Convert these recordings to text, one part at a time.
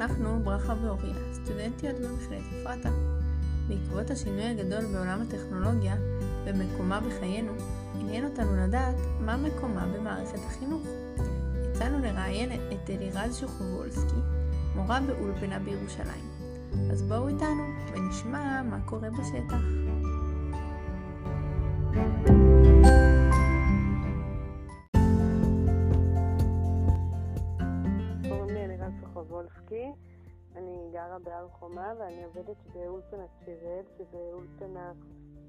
אנחנו, ברכה ואוריה, סטודנטיות במכללת אפרתה. בעקבות השינוי הגדול בעולם הטכנולוגיה ומקומה בחיינו, עניין אותנו לדעת מה מקומה במערכת החינוך. יצאנו לראיין את אלירז שוחובולסקי, מורה באולפנה בירושלים. אז בואו איתנו ונשמע מה קורה בשטח. גרה בהר חומה ואני עובדת באולפנת שיראל, שזה אולפנה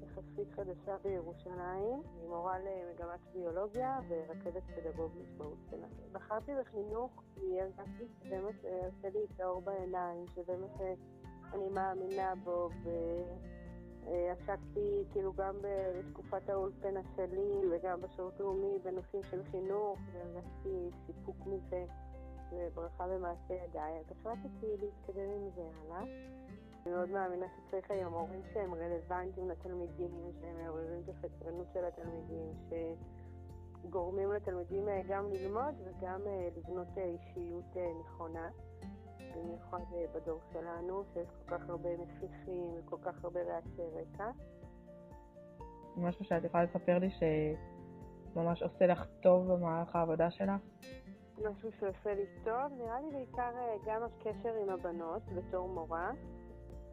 יחסית חדשה בירושלים. אני מורה למגמת ביולוגיה ורכזת פדגוגית באולפנה. בחרתי בחינוך כי הרגשתי שבאמת אה, עושה לי את האור בעיניים, שבאמת אה, אני מאמינה בו ועסקתי כאילו גם בתקופת האולפנה שלי וגם בשירות לאומי בנושאים של חינוך והרגשתי סיפוק מזה. וברכה במעשה ידיי, אז החלטתי להתקדם עם זה הלאה. אני מאוד מאמינה שצריך היום הורים שהם רלוונטיים לתלמידים, שהם מעוררים את הסקרנות של התלמידים, שגורמים לתלמידים אה, גם ללמוד וגם אה, לבנות אה, אישיות נכונה. במיוחד בדור שלנו, שיש כל כך הרבה מפיחים וכל כך הרבה רעשי רקע. משהו שאת יכולה לספר לי שממש עושה לך טוב במהלך העבודה שלך? משהו שעושה לי טוב, נראה לי בעיקר אה, גם הקשר עם הבנות בתור מורה.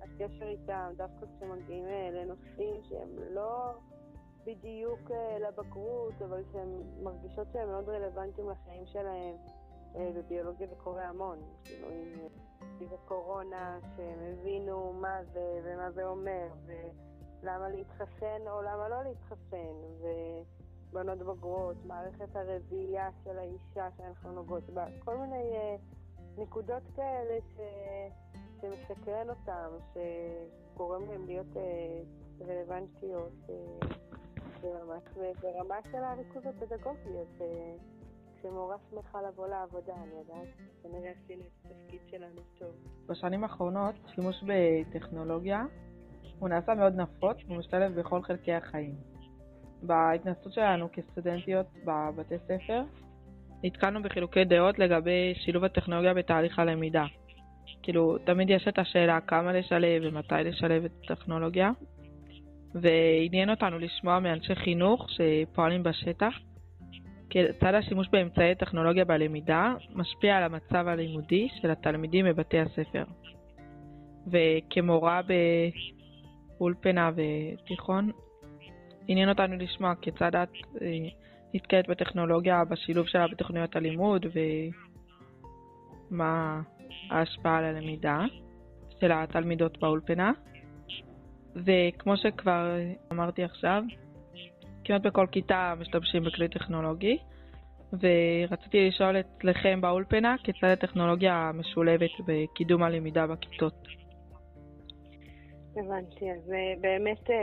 הקשר איתם, דווקא כשמגיעים אה, לנושאים שהם לא בדיוק אה, לבגרות, אבל שהן מרגישות שהם מאוד רלוונטיים לחיים שלהם. בביולוגיה זה קורה המון, כאילו עם סביב הקורונה, שהם הבינו מה זה ומה זה אומר, ולמה להתחסן או למה לא להתחסן. ו... בנות בוגרות, מערכת הרביעייה של האישה שאנחנו נוגעות בה, כל מיני uh, נקודות כאלה ש... שמשקרן אותם, שגורם להם להיות uh, רלוונטיות uh, ברמה, ברמה של הריכוז הפדגוגי, אז כשמורה שמחה לבוא לעבודה, אני יודעת, כנראה עשינו את התפקיד שלנו טוב. בשנים האחרונות שימוש בטכנולוגיה הוא נעשה מאוד נפוץ ומשתלב בכל חלקי החיים. בהתנסות שלנו כסטודנטיות בבתי ספר, נתקלנו בחילוקי דעות לגבי שילוב הטכנולוגיה בתהליך הלמידה. כאילו, תמיד יש את השאלה כמה לשלב ומתי לשלב את הטכנולוגיה, ועניין אותנו לשמוע מאנשי חינוך שפועלים בשטח, כיצד השימוש באמצעי טכנולוגיה בלמידה משפיע על המצב הלימודי של התלמידים בבתי הספר. וכמורה באולפנה ותיכון, עניין אותנו לשמוע כיצד את אה, בטכנולוגיה, בשילוב שלה בתוכניות הלימוד ומה ההשפעה על הלמידה של התלמידות באולפנה. וכמו שכבר אמרתי עכשיו, כמעט בכל כיתה משתמשים בכלי טכנולוגי, ורציתי לשאול אצלכם באולפנה כיצד הטכנולוגיה משולבת בקידום הלמידה בכיתות. הבנתי, אז אה, באמת אה,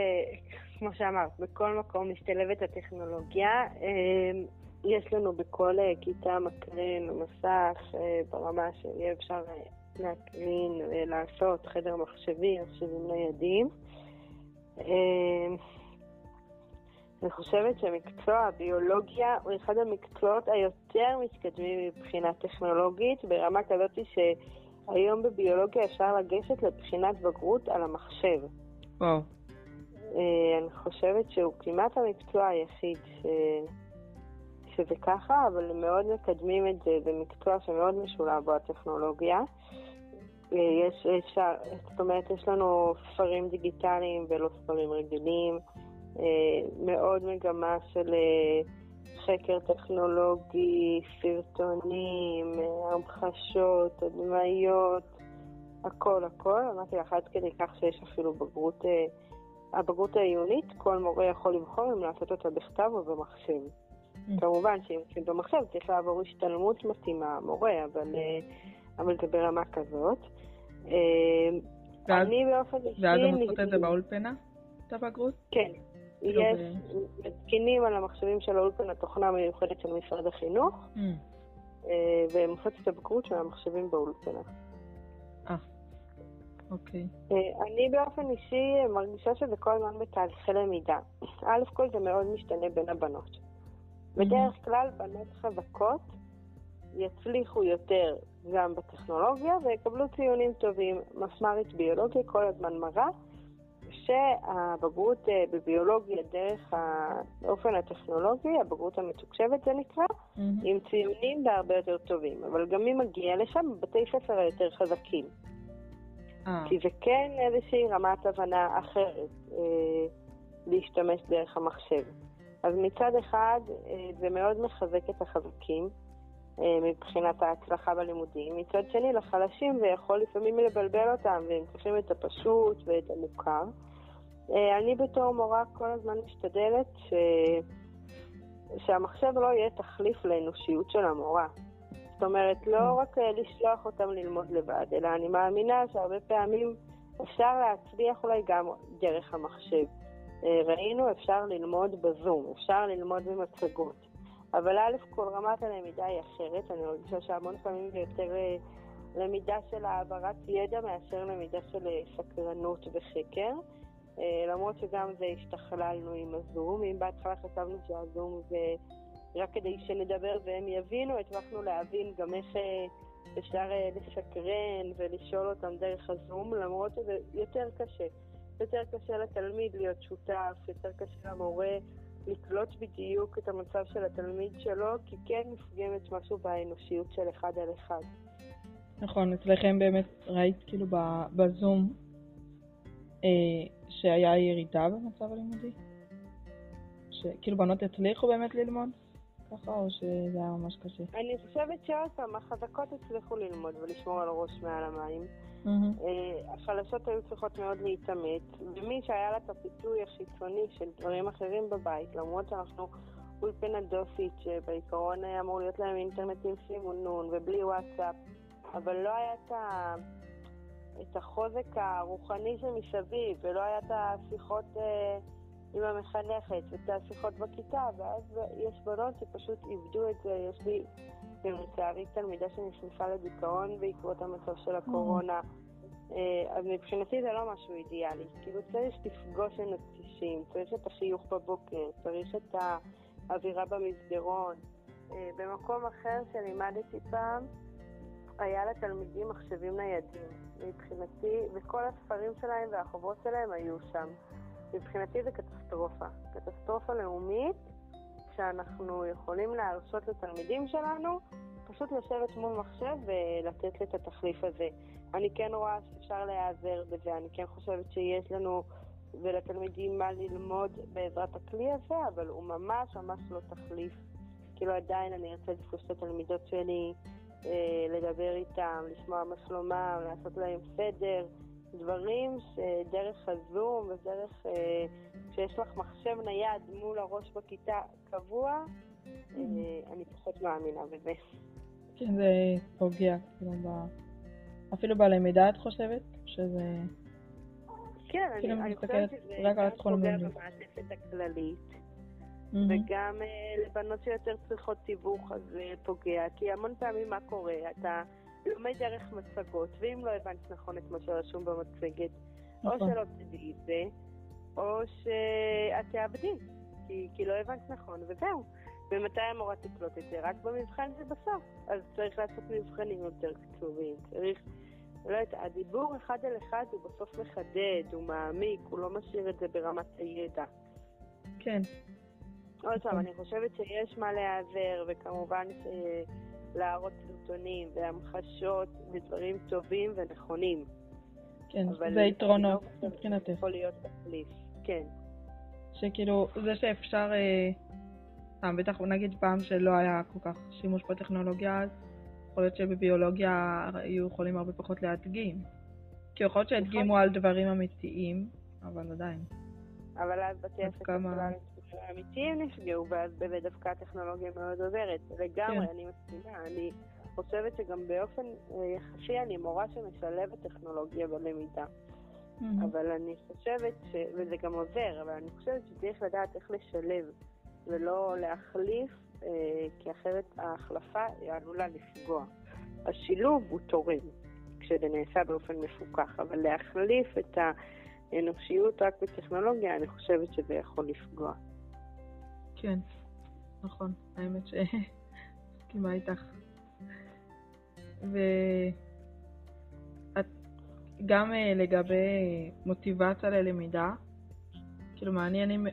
כמו שאמרת, בכל מקום משתלבת הטכנולוגיה. אמ, יש לנו בכל אה, כיתה מקרן או מסך אה, ברמה שיהיה אפשר אה, להקרין ולעשות חדר מחשבי, מחשבים ניידים. אמ, אני חושבת שמקצוע הביולוגיה הוא אחד המקצועות היותר מתקדמים מבחינה טכנולוגית, ברמה כזאת שהיום בביולוגיה אפשר לגשת לבחינת בגרות על המחשב. וואו. אה, אני חושבת שהוא כמעט המקצוע היחיד ש... שזה ככה, אבל מאוד מקדמים את זה, זה מקצוע שמאוד משולב בו הטכנולוגיה. אה, יש, אפשר, זאת אומרת, יש לנו ספרים דיגיטליים ולא ספרים רגילים, אה, מאוד מגמה של חקר טכנולוגי, סרטונים, המחשות, הדמיות, הכל הכל. אמרתי לך עד כדי כך שיש אפילו בגרות הבגרות העיונית, כל מורה יכול לבחור אם לעשות אותה בכתב או במחשב. Mm. כמובן שאם עושים במחשב צריך לעבור השתלמות מתאימה, מורה, אבל, אה, אבל זה ברמה כזאת. אה, ואז, אני באופן אישי... ואז הם עושות את זה באולפנה, את הבגרות? כן. כאילו יש, מתקינים על המחשבים של האולפנה תוכנה מיוחדת של משרד החינוך, mm. אה, והם עושות את הבגרות של המחשבים באולפנה. אה, אוקיי. אה, אני באופן אישי מרגישה שזה כל הזמן בתהליכי למידה. א' כל זה מאוד משתנה בין הבנות. בדרך כלל בנות חזקות יצליחו יותר גם בטכנולוגיה ויקבלו ציונים טובים. מפמ"רית ביולוגיה כל הזמן מראה שהבגרות אה, בביולוגיה דרך האופן הטכנולוגי, הבגרות המתוקשבת זה נקרא, mm-hmm. עם ציונים בהרבה יותר טובים. אבל גם מי מגיע לשם, בתי ספר היותר חזקים. אה. כי זה כן איזושהי רמת הבנה אחרת אה, להשתמש דרך המחשב. אז מצד אחד אה, זה מאוד מחזק את החזקים אה, מבחינת ההצלחה בלימודים, מצד שני לחלשים זה יכול לפעמים לבלבל אותם והם צריכים את הפשוט ואת המוכר. אה, אני בתור מורה כל הזמן משתדלת ש... שהמחשב לא יהיה תחליף לאנושיות של המורה. זאת אומרת, לא mm. רק לשלוח אותם ללמוד לבד, אלא אני מאמינה שהרבה פעמים אפשר להצליח אולי גם דרך המחשב. אה, ראינו, אפשר ללמוד בזום, אפשר ללמוד במצגות. אבל א', כל רמת הלמידה היא אחרת, אני מרגישה שהמון פעמים זה יותר אה, למידה של העברת ידע מאשר למידה של אה, סקרנות וחקר. למרות שגם זה השתכללנו עם הזום, אם בהתחלה חשבנו שהזום זה רק כדי שנדבר והם יבינו, הצלחנו להבין גם איך אפשר לסקרן ולשאול אותם דרך הזום, למרות שזה יותר קשה. יותר קשה לתלמיד להיות שותף, יותר קשה למורה לקלוט בדיוק את המצב של התלמיד שלו, כי כן נפגמת משהו באנושיות של אחד על אחד. נכון, אצלכם באמת ראית כאילו בזום אה, שהיה ירידה במצב הלימודי? שכאילו בנות הצליחו באמת ללמוד? ככה, או שזה היה ממש קשה? אני חושבת שעוד פעם, החזקות הצליחו ללמוד ולשמור על הראש מעל המים. Mm-hmm. החלשות היו צריכות מאוד להתאמץ, ומי שהיה לה את הפיתוי החיצוני של דברים אחרים בבית, למרות שאנחנו אולפנה דוסית, שבעיקרון היה אמור להיות להם אינטרנט עם סימונון ובלי וואטסאפ, אבל לא היה את, ה... את החוזק הרוחני שמסביב, ולא היה את השיחות... אה, עם המחנכת ואת השיחות בכיתה, ואז יש בנות שפשוט איבדו את זה. יש לי, לצערי, תלמידה שנכנסה לדיכאון בעקבות המצב של הקורונה. אה, אז מבחינתי זה לא משהו אידיאלי. כאילו צריך לפגוש אנשים, צריך את החיוך בבוקר, צריך את האווירה במסדרון. אה, במקום אחר שלימדתי פעם, היה לתלמידים מחשבים ניידים. מבחינתי, וכל הספרים שלהם והחובות שלהם היו שם. מבחינתי זה קטסטרופה. קטסטרופה לאומית, שאנחנו יכולים להרשות לתלמידים שלנו פשוט לשבת מול מחשב ולתת את התחליף הזה. אני כן רואה שאפשר להיעזר בזה, אני כן חושבת שיש לנו ולתלמידים מה ללמוד בעזרת הכלי הזה, אבל הוא ממש ממש לא תחליף. כאילו עדיין אני ארצה לפגוש את התלמידות שלי, אה, לדבר איתם, לשמוע מה שלומם, לעשות להם סדר. דברים שדרך הזום ודרך, אה, כשיש לך מחשב נייד מול הראש בכיתה קבוע, אה. אני פחות מאמינה בזה. כן, זה פוגע, כאילו, ב... אפילו בלמידה את חושבת? שזה... כן, אני, כאילו אני חושבת שזה גם פוגע במעטפת הכללית, mm-hmm. וגם uh, לבנות שיותר צריכות תיווך, אז זה פוגע, כי המון פעמים מה קורה? אתה... לומד דרך מצגות, ואם לא הבנת נכון את מה שרשום במצגת, נכון. או שלא תדעי את זה, או שאת תאבדי, כי, כי לא הבנת נכון, וזהו. ומתי המורה תקלוט את זה? רק במבחן זה בסוף. אז צריך לעשות מבחנים יותר קצובים. צריך... לא יודעת, הדיבור אחד על אחד הוא בסוף מחדד, הוא מעמיק, הוא לא משאיר את זה ברמת הידע. כן. עוד פעם, אני חושבת שיש מה להיעזר, וכמובן ש... להראות סרטונים והמחשות ודברים טובים ונכונים. כן, זה יתרונות לא מבחינתך. יכול להיות תחליף, כן. שכאילו, זה שאפשר, אה, אה, בטח נגיד פעם שלא היה כל כך שימוש בטכנולוגיה אז, יכול להיות שבביולוגיה היו יכולים הרבה פחות להדגים. כי יכול להיות שהדגימו על דברים אמיתיים, אבל עדיין. אבל אז בתי הספר שלנו האמיתיים נפגעו, ואז באמת דווקא הטכנולוגיה מאוד עוזרת. לגמרי, כן. אני מסכימה. אני חושבת שגם באופן אה, יחסי אני מורה שמשלבת טכנולוגיה בלמידה. Mm-hmm. אבל אני חושבת, ש... וזה גם עוזר, אבל אני חושבת שצריך לדעת איך לשלב ולא להחליף, אה, כי אחרת ההחלפה עלולה לפגוע. השילוב הוא תורם, כשזה נעשה באופן מפוקח, אבל להחליף את האנושיות רק בטכנולוגיה, אני חושבת שזה יכול לפגוע. כן, נכון, האמת ש... מסכימה איתך. וגם אה, לגבי מוטיבציה ללמידה, כאילו מעניין אם,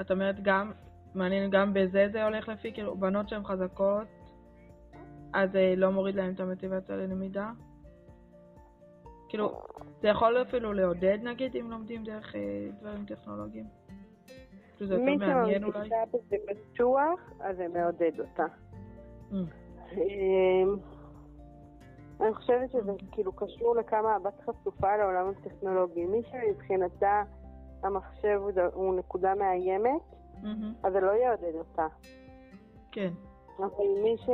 את אומרת גם, מעניין גם בזה זה הולך לפי, כאילו בנות שהן חזקות, אז זה לא מוריד להן את המוטיבציה ללמידה? כאילו, זה יכול אפילו לעודד נגיד אם לומדים דרך אה, דברים טכנולוגיים? כאילו זה יותר מעניין אולי? מי שמרגישה בזה בטוח, אז זה מעודד אותה. Mm. אמ, אני חושבת שזה כאילו קשור לכמה הבת חשופה לעולם הטכנולוגי. מי שמבחינתה המחשב הוא נקודה מאיימת, מהמם. אז זה לא יעודד אותה. כן, אבל מי, ש...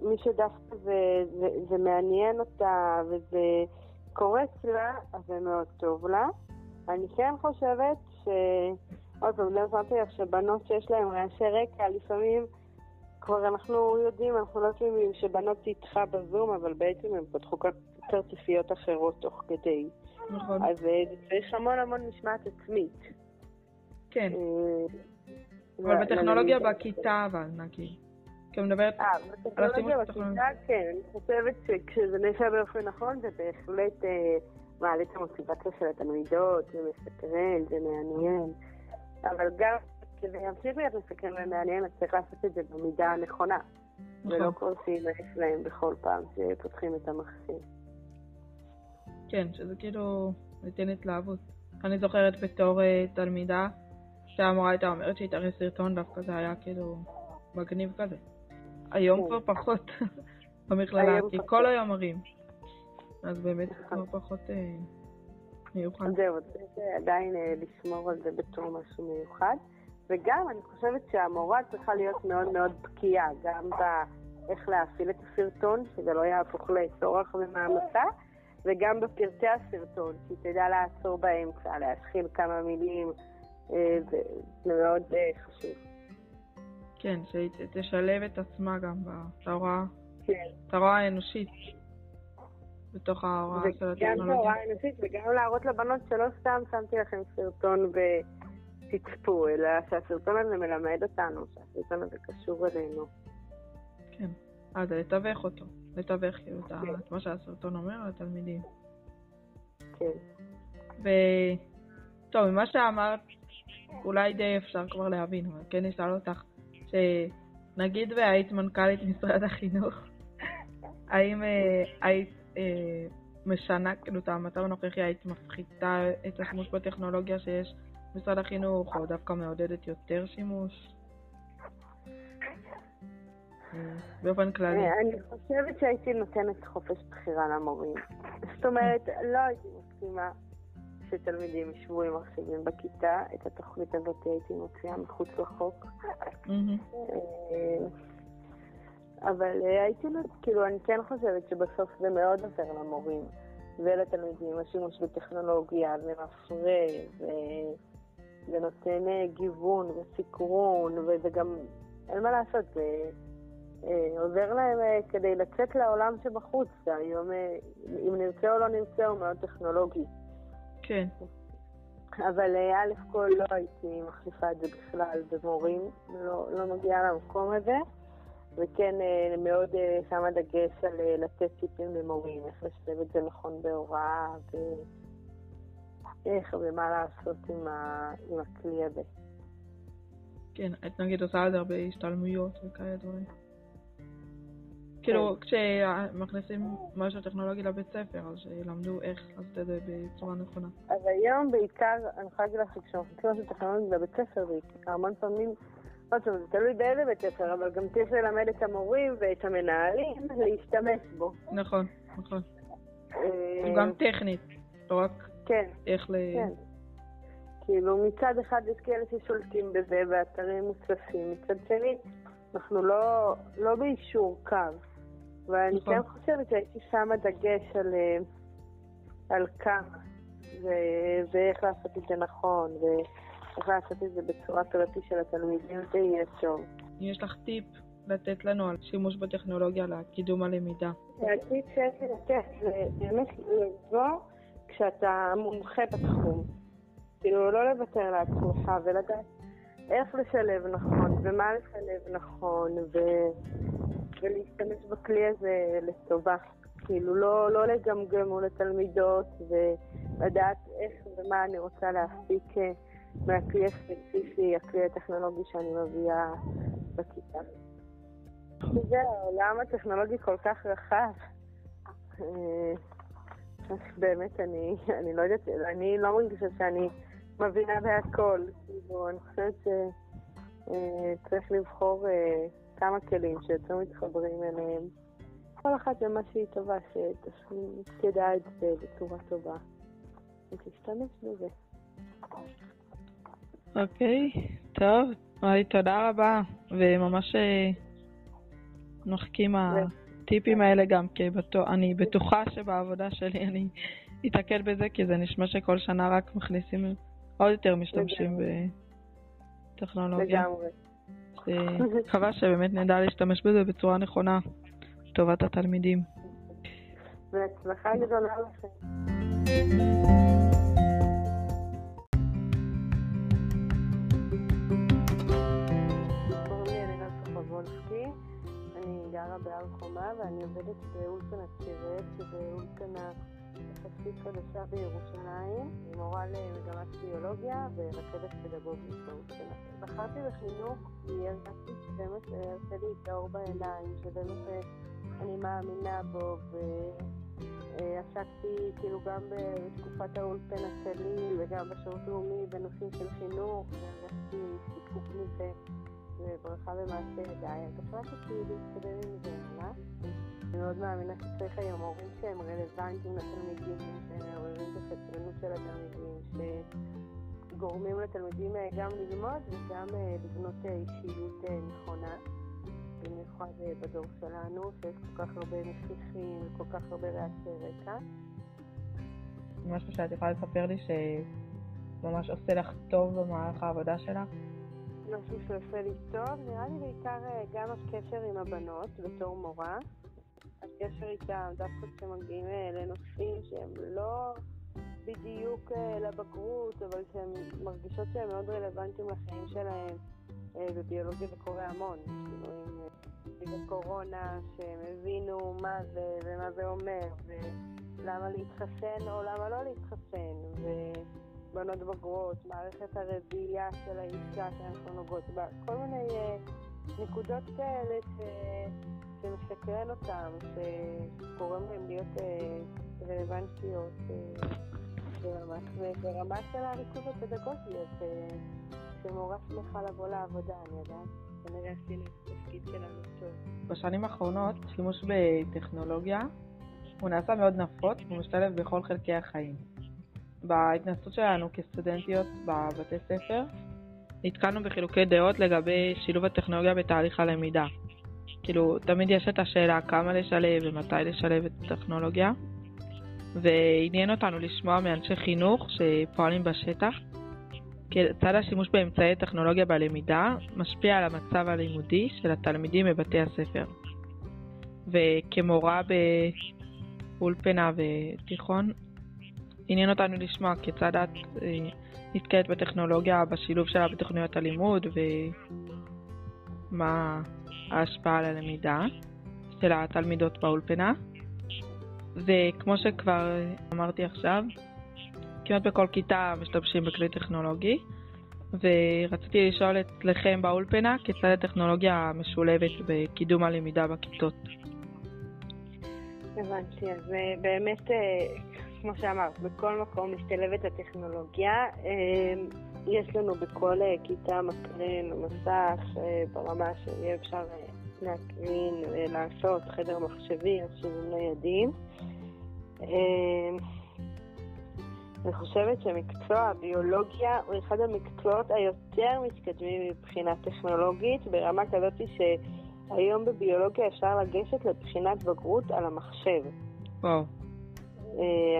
מי שדווקא זה, זה, זה מעניין אותה וזה קורץ לה, אז זה מאוד טוב לה. אני כן חושבת ש... עוד פעם, לא שמתי לב שבנות שיש להן רעשי רקע, לפעמים כבר אנחנו יודעים, אנחנו לא תמימים שבנות תדחה בזום, אבל בעצם הן פתחו כרטיסיות אחרות תוך כדי. נכון. אז אה, צריך המון המון משמעת עצמית. כן, אה, אבל בטכנולוגיה. בכיתה אבל נגיד. כי מדברת, אה, בטכנולוגיה השימוש בכיתה, כן. אני חושבת שכשזה נעשה באופן נכון, זה בהחלט מעלה את המוטיבציה של התלמידות, זה מסקרן, זה מעניין. אבל גם כדי להמשיך להיות מסקרן ומעניין, אז צריך לעשות את זה במידה הנכונה. ולא נכון, קורסים אצלם בכל פעם שפותחים את המחשב. כן, שזה כאילו ניתן התלהבות. אני זוכרת בתור אה, תלמידה, שהמורה הייתה אומרת שהיא תראה סרטון, דווקא זה היה כאילו מגניב כזה. היום כן. כבר פחות במכללה, כי. כל היום מראים. אז באמת כבר פחות אה, מיוחד. זהו, צריך אה, עדיין אה, לשמור על זה בתור משהו מיוחד. וגם אני חושבת שהמורה צריכה להיות מאוד מאוד בקיאה, גם באיך להפעיל את הסרטון, שזה לא יהפוך לצורך ומעמסה, וגם בפרטי הסרטון, שהיא תדע לעצור באמצע, להשחיל כמה מילים, אה, זה מאוד חשוב. כן, שהיא תשלב את עצמה גם בהוראה, כן. האנושית בתוך ההוראה של וגם הטכנולוגיה. בהוראה אנושית, וגם להראות לבנות שלא סתם שמתי לכם סרטון ותצפו, אלא שהסרטון הזה מלמד אותנו, שהסרטון הזה קשור אלינו. כן. אז זה לתווך אותו. לתווך כאילו כן. את מה שהסרטון אומר לתלמידים. כן. ו... טוב, ממה שאמרת, אולי די אפשר כבר להבין, אבל כן אשאל אותך, שנגיד והיית מנכ"לית משרד החינוך, האם אה, היית אה, משנה, כאילו, את המצב הנוכחי, היית מפחיתה את השימוש בטכנולוגיה שיש במשרד החינוך, או דווקא מעודדת יותר שימוש? אה, באופן כללי. אה, אני חושבת שהייתי נותנת חופש בחירה למורים. זאת אומרת, לא הייתי מסכימה שתלמידים ישבו עם מחשבים בכיתה. את התוכנית הזאת הייתי מוציאה מחוץ לחוק. אבל אה, הייתי, כאילו, אני כן חושבת שבסוף זה מאוד עוזר למורים ולתלמידים, השימוש בטכנולוגיה, זה מפרה, זה נותן אה, גיוון וסקרון, וזה גם, אין מה לעשות, זה אה, עוזר להם אה, כדי לצאת לעולם שבחוץ, היום, אה, אם נרצה או לא נרצה, הוא מאוד טכנולוגי. כן. אבל אה, א' כל לא הייתי מחליפה את זה בכלל במורים, לא, לא מגיעה למקום הזה, וכן אה, מאוד אה, שמה דגש על אה, לתת טיפים למורים, איך לשלב את זה נכון בהוראה, ואיך ומה לעשות עם, ה, עם הכלי הזה. כן, את נגיד עושה על זה הרבה השתלמויות וכאלה דברים. כאילו, כשמכניסים משהו טכנולוגי לבית ספר, אז שילמדו איך לעשות את זה בצורה נכונה. אז היום בעיקר, אני יכולה להגיד לך שכשמכניסים משהו טכנולוגי לבית ספר, המון פעמים, עוד פעם, זה תלוי באיזה בית ספר, אבל גם צריך ללמד את המורים ואת המנהלים להשתמש בו. נכון, נכון. אה, גם טכנית, לא רק כן, איך ל... כן. כאילו מצד אחד יש כאלה ששולטים בזה ואתרים מוצלפים, מצד שני אנחנו לא, לא באישור קו. ואני נכון. כן חושבת שהייתי שמה דגש על, אה, על כמה, ו- ואיך לעשות את זה נכון, ואיך לעשות את זה בצורה כזאת שלתלמידים זה יהיה טוב. יש לך טיפ לתת לנו על שימוש בטכנולוגיה לקידום הלמידה. הטיפ שיש לי לתת זה באמת לבוא כשאתה מומחה בתחום. כאילו, לא לוותר לעצמך ולדעת איך לשלב נכון, ומה לשלב נכון, ו... ולהשתמש בכלי הזה לטובה. כאילו, לא, לא לגמגם מול התלמידות ולדעת איך ומה אני רוצה להפיק אה, מהכלי הספציפי, הכלי הטכנולוגי שאני מביאה בכיתה. זה העולם הטכנולוגי כל כך רחב. אה, באמת, אני, אני לא יודעת, אני לא מרגישה שאני מבינה בהכל. כאילו, אני חושבת שצריך אה, לבחור כמה כלים שיותר מתחברים אליהם. כל אחת במה שהיא טובה, שתדע את זה בצורה טובה. ותשתמש בזה. אוקיי, טוב. וואי, תודה רבה. וממש אה, מחכים הטיפים האלה גם, כי אני בטוחה שבעבודה שלי אני אתקל בזה, כי זה נשמע שכל שנה רק מכניסים עוד יותר משתמשים בטכנולוגיה. לגמרי. מקווה שבאמת נדע להשתמש בזה בצורה נכונה, לטובת התלמידים. בהצלחה גדולה לכם. אני גרה בהר חומה ואני עובדת באולפנת צירת, שזה אולפנה יחסית חדשה בירושלים, מורה למגמת ביולוגיה ורכבת פדגוגית באולפנה. בחרתי בחינוך כי הרגשתי שבאמת עושה לי את האור בעיניים, שבאמת אני מאמינה בו ועסקתי כאילו גם בתקופת האולפן הצליל וגם בשירות לאומי בנושאים של חינוך והרגשתי סיפוק מזה וברכה במעשה ידיי, אז החלטתי להתקדם עם זה הלאה. אני מאוד מאמינה שצריך היום הורים שהם רלוונטיים לתלמידים, שמעוררים את הסקרנות של התלמידים, שגורמים לתלמידים אה, גם ללמוד וגם אה, לבנות אה, אישיות נכונה. במיוחד בדור שלנו, שיש כל כך הרבה נסיכים וכל כך הרבה רעשי רקע. משהו שאת יכולה לספר לי שממש עושה לך טוב במהלך העבודה שלך? משהו שעושה לי טוב, נראה לי בעיקר גם הקשר עם הבנות בתור מורה. הקשר איתם, דווקא כשמגיעים אה, לנושאים שהם לא בדיוק אה, לבגרות, אבל שהן מרגישות שהם מאוד רלוונטיים לחיים שלהם. אה, בביולוגיה זה קורה המון, כאילו עם שהם הבינו מה זה ומה זה אומר, ולמה להתחסן או למה לא להתחסן, ובנות בוגרות, מערכת הרביעייה של האישה שאנחנו נוגעות בה, כל מיני נקודות כאלה ש... שמסקרן אותם, שגורם להם להיות אה, רלוונטיות אה, ברמת של הריכוז הפדגוגי, אז אה, שמורה שמחה לבוא לעבודה, אני יודעת. בשנים האחרונות שימוש בטכנולוגיה הוא נעשה מאוד נפוץ ומשתלב בכל חלקי החיים. בהתנסות שלנו כסטודנטיות בבתי ספר נתקלנו בחילוקי דעות לגבי שילוב הטכנולוגיה בתהליך הלמידה. כאילו, תמיד יש את השאלה כמה לשלב ומתי לשלב את הטכנולוגיה, ועניין אותנו לשמוע מאנשי חינוך שפועלים בשטח, כיצד השימוש באמצעי טכנולוגיה בלמידה משפיע על המצב הלימודי של התלמידים בבתי הספר. וכמורה באולפנה ותיכון, עניין אותנו לשמוע כיצד את אה, נתקלת בטכנולוגיה בשילוב שלה בתוכניות הלימוד ומה ההשפעה על הלמידה של התלמידות באולפנה. וכמו שכבר אמרתי עכשיו, כמעט בכל כיתה משתמשים בכלי טכנולוגי, ורציתי לשאול אצלכם באולפנה כיצד הטכנולוגיה משולבת בקידום הלמידה בכיתות. הבנתי, אז אה, באמת, אה, כמו שאמרת, בכל מקום משתלבת הטכנולוגיה. אה, יש לנו בכל כיתה מקרין מסך ברמה שיהיה אפשר להקרין, לעשות חדר מחשבי, מחשבים ניידים. אני חושבת שמקצוע הביולוגיה הוא אחד המקצועות היותר מתקדמים מבחינה טכנולוגית, ברמה כזאת שהיום בביולוגיה אפשר לגשת לבחינת בגרות על המחשב. וואו.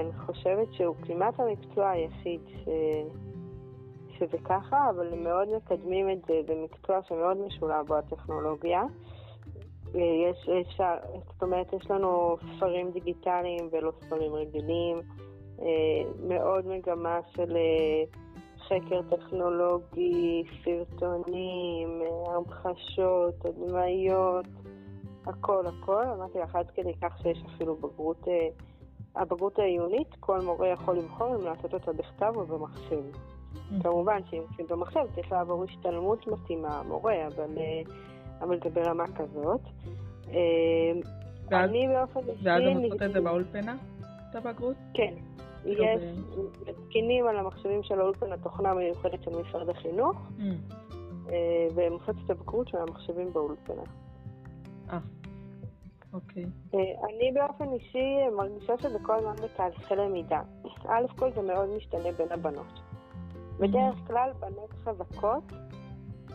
אני חושבת שהוא כמעט המקצוע היחיד ש... שזה ככה, אבל מאוד מקדמים את זה במקצוע שמאוד משולב בו הטכנולוגיה. יש, יש, זאת אומרת, יש לנו ספרים דיגיטליים ולא ספרים רגילים, אה, מאוד מגמה של אה, חקר טכנולוגי, סרטונים, אה, המחשות, הדמיות, הכל, הכל. אמרתי לך, עד כדי כך שיש אפילו בגרות, אה, הבגרות העיונית, כל מורה יכול לבחור אם לעשות אותה בכתב או במחשב. כמובן שאם עושים במחשב צריך לעבור השתלמות מתאימה, מורה, אבל, אה, אבל זה ברמה כזאת. אה, אני באופן אישי... ואז הם עושות את זה באולפנה, את הבגרות? כן. כאילו יש, מתקינים על המחשבים של האולפנה תוכנה מיוחדת של משרד החינוך, Mm. אה, והם עושות את הבגרות מהמחשבים באולפנה. אה, אוקיי. אה, אני באופן אישי מרגישה שזה כל הזמן בתהליכי למידה. א' כל זה מאוד משתנה בין הבנות. בדרך כלל בנות חזקות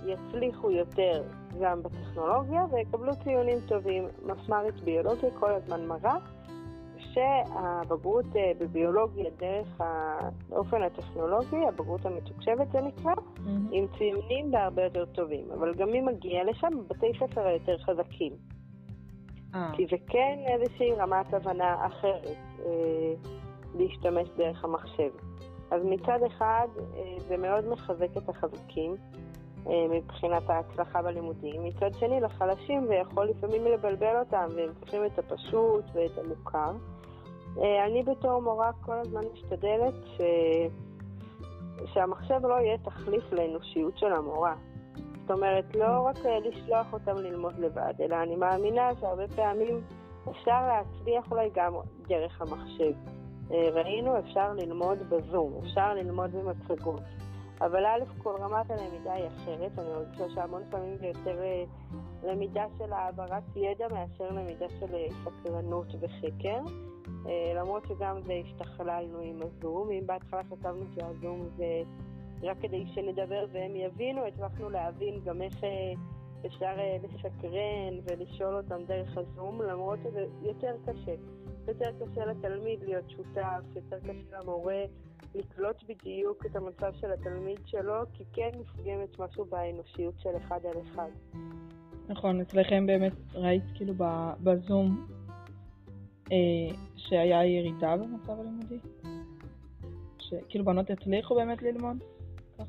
יצליחו יותר גם בטכנולוגיה ויקבלו ציונים טובים. מפמ"רית ביולוגיה כל הזמן מראה שהבגרות אה, בביולוגיה דרך האופן הטכנולוגי, הבגרות המתוקשבת זה נקרא, מהמם. עם ציונים בהרבה יותר טובים. אבל גם מי מגיע לשם? בתי ספר היותר חזקים. אה, כי זה כן איזושהי רמת הבנה אחרת אה, להשתמש דרך המחשב. אז מצד אחד אה, זה מאוד מחזק את החזקים מבחינת ההצלחה בלימודים, מצד שני לחלשים זה יכול לפעמים לבלבל אותם והם צריכים את הפשוט ואת המוכר. אני בתור מורה כל הזמן משתדלת ש... שהמחשב לא יהיה תחליף לאנושיות של המורה. זאת אומרת, לא רק אה, לשלוח אותם ללמוד לבד, אלא אני מאמינה שהרבה פעמים אפשר להצליח אולי גם דרך המחשב. אה, ראינו, אפשר ללמוד בזום, אפשר ללמוד במצגות. אבל א', כל רמת הלמידה היא אחרת, אני מרגישה שהמון פעמים זה יותר אה, למידה של העברת ידע מאשר למידה של סקרנות וחקר. למרות שגם זה השתכללנו עם הזום, אם בהתחלה חשבנו שהזום זה רק כדי שנדבר והם יבינו, הצלחנו להבין גם איך אה, אפשר אה, לסקרן ולשאול אותם דרך הזום, למרות שזה יותר קשה. יותר קשה לתלמיד להיות שותף, יותר קשה למורה לקלוט בדיוק את המצב של התלמיד שלו, כי כן נפגמת משהו באנושיות של אחד על אחד. נכון, אצלכם באמת ראית כאילו בזום אה, שהיה ירידה במצב הלימודי? שכאילו בנות הצליחו באמת ללמוד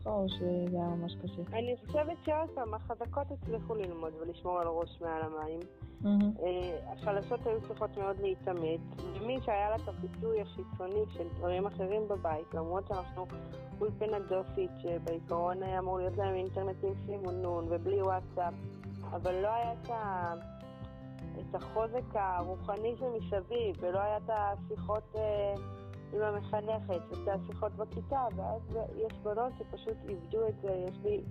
ככה, או שזה היה ממש קשה? אני חושבת שעוד פעם, החזקות הצליחו ללמוד ולשמור על הראש מעל המים. אה, החלשות היו צריכות מאוד להתאמץ, ומי שהיה לה את הפיתוי החיצוני של דברים אחרים בבית, למרות שאנחנו אולפנה דוסית, שבעיקרון היה אמור להיות להם אינטרנט עם סימונון ובלי וואטסאפ, אבל לא היה את, ה... את החוזק הרוחני שמסביב, ולא היה את השיחות אה, עם המחנכת, ואת השיחות בכיתה, ואז יש בנות שפשוט איבדו את זה, יש לי...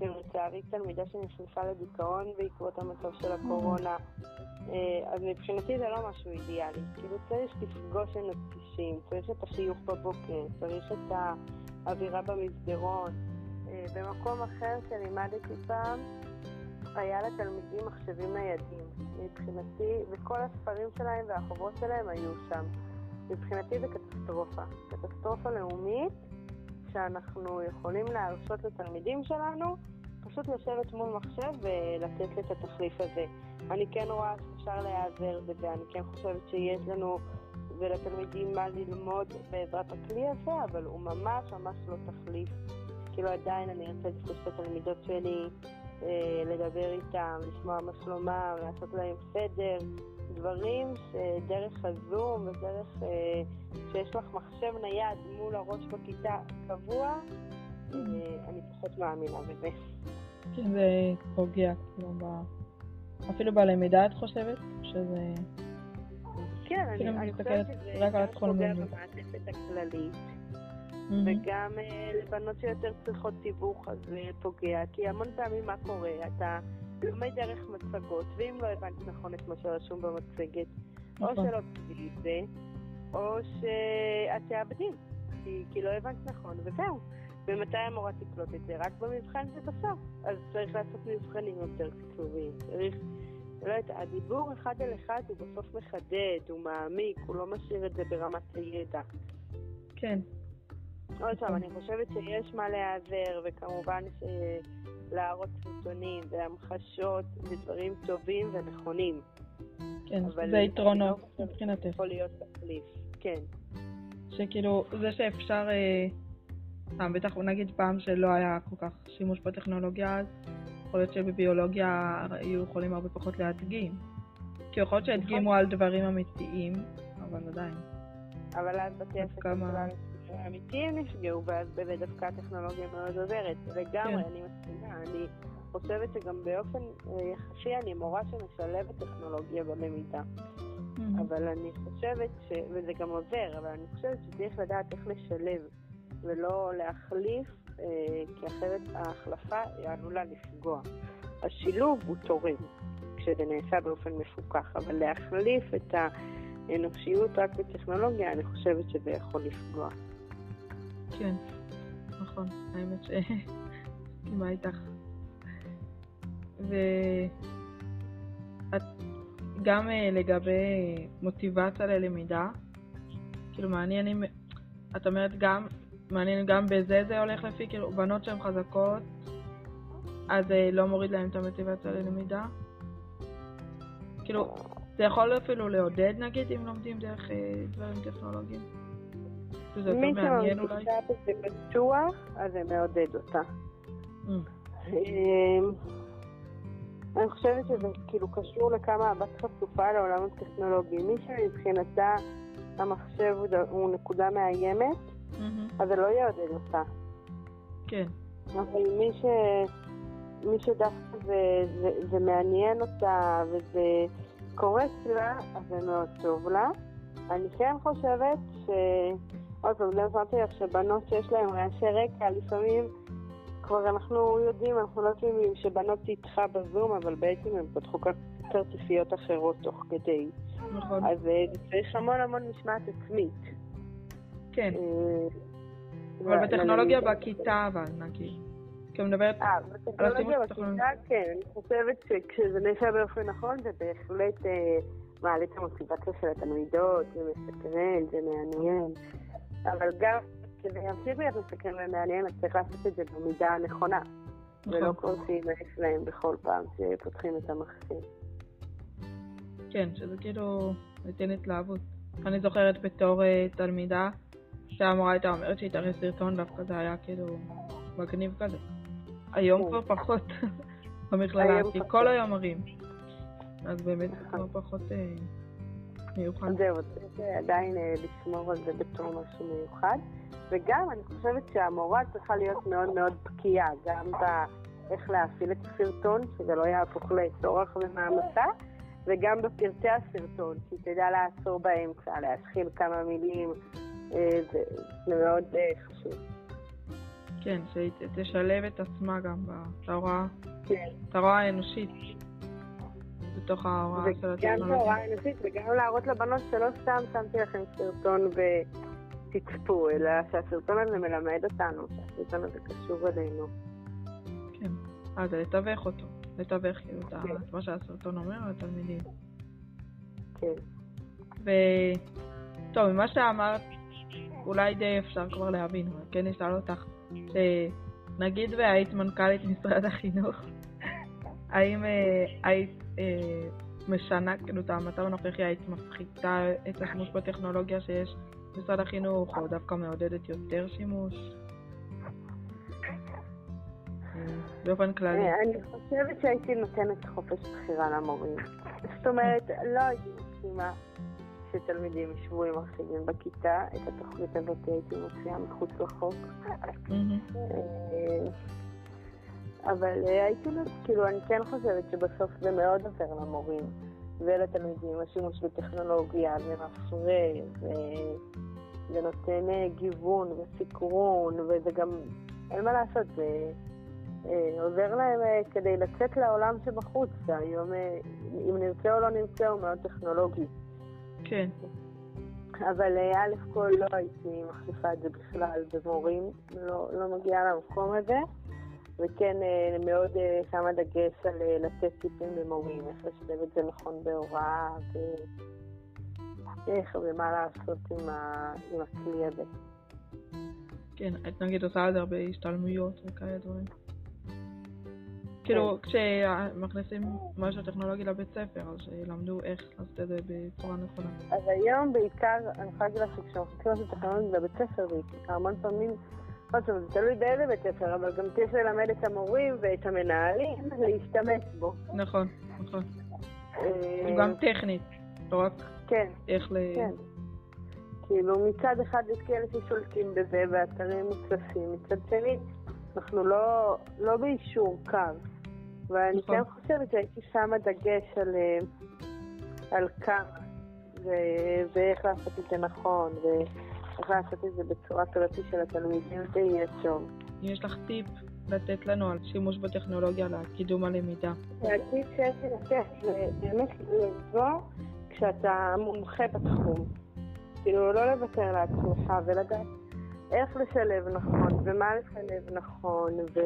לצערי תלמידה שנכנסה לדיכאון בעקבות המצב של הקורונה. אה, אז מבחינתי זה לא משהו אידיאלי. כאילו צריך לפגוש אנשים, צריך את החיוך בבוקר, צריך את האווירה במסדרון. אה, במקום אחר שלימדתי פעם, היה לתלמידים מחשבים ניידים. מבחינתי, וכל הספרים שלהם והחוברות שלהם היו שם. מבחינתי זה קטסטרופה. קטסטרופה לאומית, שאנחנו יכולים להרשות לתלמידים שלנו פשוט לשבת מול מחשב ולתת את התחליף הזה. אני כן רואה שאפשר להיעזר בזה, אני כן חושבת שיש לנו ולתלמידים מה ללמוד בעזרת הכלי הזה, אבל הוא ממש ממש לא תחליף. כאילו עדיין אני ארצה לפגוש את התלמידות שלי, אה, לדבר איתם, לשמוע מה שלומם, לעשות להם סדר, דברים שדרך הזום ודרך אה, שיש לך מחשב נייד מול הראש בכיתה קבוע, אה, אני פחות מאמינה בזה. כן, זה פוגע כאילו ב... אפילו בלמידה את חושבת? שזה... כן, כאילו, אני, אני מסתכלת חושבת שזה רק על גם פוגע. במעטפת הכללית, מהמם. וגם אה, לבנות שיותר צריכות תיווך, אז זה פוגע. כי המון פעמים מה קורה? אתה לומד דרך מצגות, ואם לא הבנת נכון את מה שרשום במצגת, או נכון. שלא תדעי את זה, או שאת תאבדי, כי, כי לא הבנת נכון, וזהו. ומתי המורה תקלוט את זה? רק במבחן זה בסוף. אז צריך לעשות מבחנים יותר קצובים. צריך, לא יודעת, הדיבור אחד על אחד הוא בסוף מחדד, הוא מעמיק, הוא לא משאיר את זה ברמת הידע. כן. עוד פעם, אני חושבת שיש מה להיעזר, וכמובן שלהראות סרטונים והמחשות זה דברים טובים ונכונים. כן, אבל זה יתרונות לא מבחינתך. יכול להיות תחליף. כן. שכאילו, זה שאפשר, אה, סתם, בטח נגיד פעם שלא היה כל כך שימוש בטכנולוגיה אז, יכול להיות שבביולוגיה היו יכולים הרבה פחות להדגים. כי יכול להיות שהדגימו על דברים אמיתיים, אבל עדיין. אבל אז בתי הספר כמה- שלנו האמיתיים נפגעו, ואז באמת דווקא הטכנולוגיה מאוד עוברת. לגמרי, כן. אני מסכימה. אני חושבת שגם באופן אה, יחסי אני מורה שמשלבת טכנולוגיה בלמידה. מהמם. אבל אני חושבת ש... וזה גם עובר, אבל אני חושבת שצריך לדעת איך לשלב, ולא להחליף, אה, כי אחרת ההחלפה עלולה לפגוע. השילוב הוא תורם, כשזה נעשה באופן מפוקח, אבל להחליף את האנושיות רק בטכנולוגיה, אני חושבת שזה יכול לפגוע. כן, נכון, האמת ש... מסכימה איתך. ואת גם אה, לגבי מוטיבציה ללמידה, כאילו מעניין אם... את אומרת גם, מעניין גם בזה זה הולך לפי, כאילו בנות שהן חזקות, אז אה, לא מוריד להן את המוטיבציה ללמידה? כאילו, זה יכול אפילו לעודד נגיד אם לומדים דרך אה, דברים טכנולוגיים? שזה יותר מי מעניין אולי? שמרגישה בזה בטוח, אז זה מעודד אותה. Mm, אמ, אני חושבת שזה כאילו קשור לכמה הבת חשופה לעולם הטכנולוגי. מי שמבחינתה המחשב הוא נקודה מאיימת, אז זה לא יעודד אותה. כן, אבל מי, ש... מי שדווקא זה, זה, זה מעניין אותה וזה קורץ לה, אז זה מאוד טוב לה. אני כן חושבת ש... עוד פעם, לא אמרתי לך שבנות שיש להן רעשי רקע, לפעמים כבר אנחנו יודעים, אנחנו לא תמימים שבנות איתך בזום, אבל בעצם הן פתחו כרטיסיות אחרות תוך כדי. נכון, אז אה, צריך המון המון משמעת עצמית. כן. אה, אבל ל- בטכנולוגיה. בכיתה אבל, נגיד. כי אני מדברת, אה, השימוש בטכנולוגיה כן. אני חושבת שכשזה נעשה באופן נכון, זה בהחלט מעלה את המוטיבציה של התלמידות, זה מסקרן, זה מעניין. אבל גם כדי להמשיך להיות מסקרן ומעניין, אז צריך לעשות את זה במידה הנכונה. ולא נכון, כל שיימאס להם בכל פעם שפותחים את המחשב. כן, שזה כאילו נותן התלהבות. אני זוכרת בתור אה, תלמידה, שהמורה הייתה אומרת שהיא תראה סרטון, דווקא זה היה כאילו מגניב כזה. היום כן. כבר פחות במכללה, כי. כל היום מראים. אז באמת זה נכון. כבר פחות אה, מיוחד. זהו, צריך אה, עדיין אה, לשמור על זה בתור משהו מיוחד. וגם אני חושבת שהמורה צריכה להיות מאוד מאוד בקיאה, גם באיך להפעיל את הסרטון, שזה לא יהפוך לצורך ומעמסה, וגם בפרטי הסרטון, שהיא תדע לעצור באמצע, להתחיל כמה מילים, אה, זה זה מאוד חשוב. כן, שהיא ת- תשלב את עצמה גם ב- בהוראה, כן. האנושית בתוך ההוראה של וגם הטכנולוגיה. בהוראה אנושית, וגם להראות לבנות שלא סתם שמתי לכם סרטון ותצפו, אלא שהסרטון הזה מלמד אותנו, שהסרטון הזה קשור אלינו. כן. אז זה לתווך אותו, לתווך כאילו את כן. את מה שהסרטון אומר לתלמידים. כן. ו... טוב, ממה שאמרת, אולי די אפשר כבר להבין, אבל כן אשאל אותך, שנגיד והיית מנכ"לית משרד החינוך, האם אה, היית משנה, כאילו, את המצב הנוכחי, היית מפחיתה את השימוש בטכנולוגיה שיש במשרד החינוך, או דווקא מעודדת יותר שימוש? אה, באופן כללי. אה, אני חושבת שהייתי נותנת חופש בחירה למורים. זאת אומרת, לא הייתי מסכימה שתלמידים ישבו עם מחשבים בכיתה, את התוכנית הזאת הייתי מוציאה מחוץ לחוק. אבל אה, הייתי, נוט- כאילו, אני כן חושבת שבסוף זה מאוד עוזר למורים ולתלמידים, השימוש בטכנולוגיה, זה מפרה, זה נותן אה, גיוון וסקרון, וזה גם, אין מה לעשות, זה אה, עוזר להם כדי לצאת לעולם שבחוץ, שהיום, אה, אם נרצה או לא נרצה, הוא מאוד טכנולוגי. כן, אבל א' כל לא הייתי מחליפה את זה בכלל במורים, לא, לא מגיעה למקום הזה, וכן אה, מאוד אה, שמה דגש על אה, לתת טיפים למורים, איך לשלב את זה נכון בהוראה, ואיך ומה לעשות עם, ה... עם הכלי הזה. כן, את נגיד עושה את זה הרבה השתלמויות וכאלה דברים. כאילו, כשמכניסים משהו טכנולוגי לבית ספר, אז שילמדו איך לעשות את זה בצורה נכונה. אז היום בעיקר, אני יכולה להגיד לך שכשמכניסים משהו טכנולוגי לבית ספר, המון פעמים, עוד פעם, זה תלוי באיזה בית ספר, אבל גם צריך ללמד את המורים ואת המנהלים להשתמש בו. נכון, נכון. גם טכנית, לא רק כן, איך ל... כן. כאילו מצד אחד יש כאלה ששולטים בזה באתרים מוצלפים, מצד שני אנחנו לא, לא באישור קו. ואני נכון. כן חושבת שהייתי שמה דגש על, אה, על כמה ו- ואיך לעשות את זה נכון ואיך לעשות את זה בצורה כזאת שלתלמידים זה יהיה טוב. אם יש לך טיפ לתת לנו על שימוש בטכנולוגיה לקידום הלמידה. והטיפ שיש לי לתת זה באמת לבוא כשאתה מומחה בתחום. כאילו לא לוותר לעצמך ולדעת איך לשלב נכון ומה לשלב נכון ו...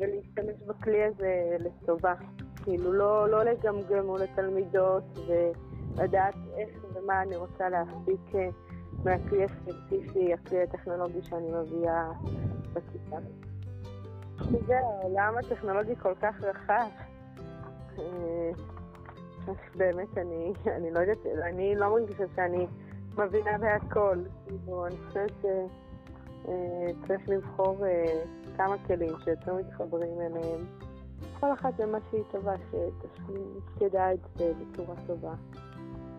ולהשתמש בכלי הזה לטובה. כאילו לא, לא לגמגם מול התלמידות ולדעת איך ומה אני רוצה להפיק מהכלי הספציפי, הכלי הטכנולוגי שאני מביאה בכיתה. זה העולם הטכנולוגי כל כך רחב. אה, באמת, אני, אני לא יודעת, אני לא מרגישה שאני מבינה בהכל. כאילו, אני חושבת שצריך לבחור אה, כמה כלים שיותר מתחברים אליהם. כל אחת במה שהיא טובה, שתדע את זה בצורה טובה.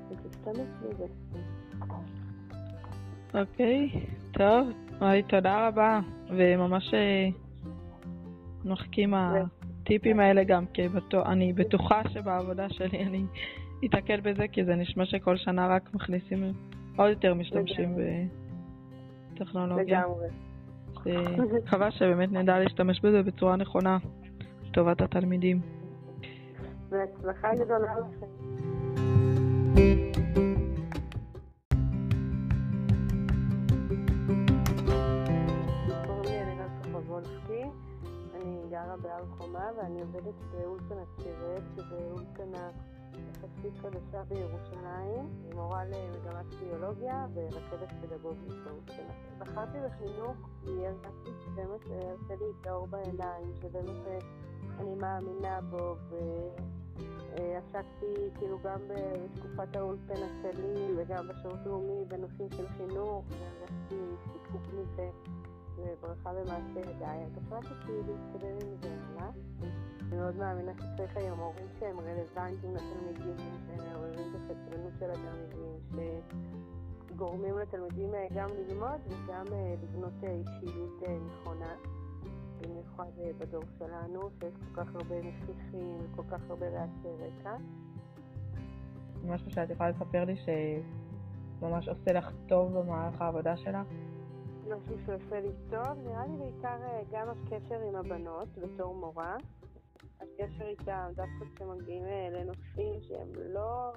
ותשתמש בזה. אוקיי, טוב. היי, תודה רבה. וממש אה, מחכים הטיפים האלה גם, כי בטוח- אני בטוחה שבעבודה שלי אני אתקל בזה, כי זה נשמע שכל שנה רק מכניסים עוד יותר משתמשים בטכנולוגיה. לגמרי. מקווה שבאמת נדע להשתמש בזה בצורה נכונה, לטובת התלמידים. והצלחה גדולה לכם. אני גרה בהר חומה ואני עובדת באולפנת קירת, שזה אולפנה יחסית חדשה בירושלים, היא מורה למגמת ביולוגיה ורכזת פדגוגית באולפנה. בחרתי בחינוך כי הרגשתי שבאמת אה, עושה לי את האור בעיניים, שבאמת אה, אני מאמינה בו ועסקתי כאילו גם בתקופת האולפנה שלי וגם בשירות לאומי בנושאים של חינוך והרגשתי סיפוק מזה וברכה במעשה ידיי. אז החלטתי להתקדם עם זה הלאה. אני מאוד מאמינה שצריך היום הורים שהם רלוונטיים לתלמידים, שמעוררים את הסקרנות של התלמידים, שגורמים לתלמידים אה, גם ללמוד וגם אה, לבנות אה, אישיות נכונה. במיוחד בדור שלנו, שיש כל כך הרבה נסיכים וכל כך הרבה רעשי רקע. משהו שאת יכולה לספר לי שממש עושה לך טוב במהלך העבודה שלך? משהו שעושה לי טוב, נראה לי בעיקר אה, גם הקשר עם הבנות בתור מורה. הקשר איתם, דווקא כשמגיעים אה, לנושאים שהם לא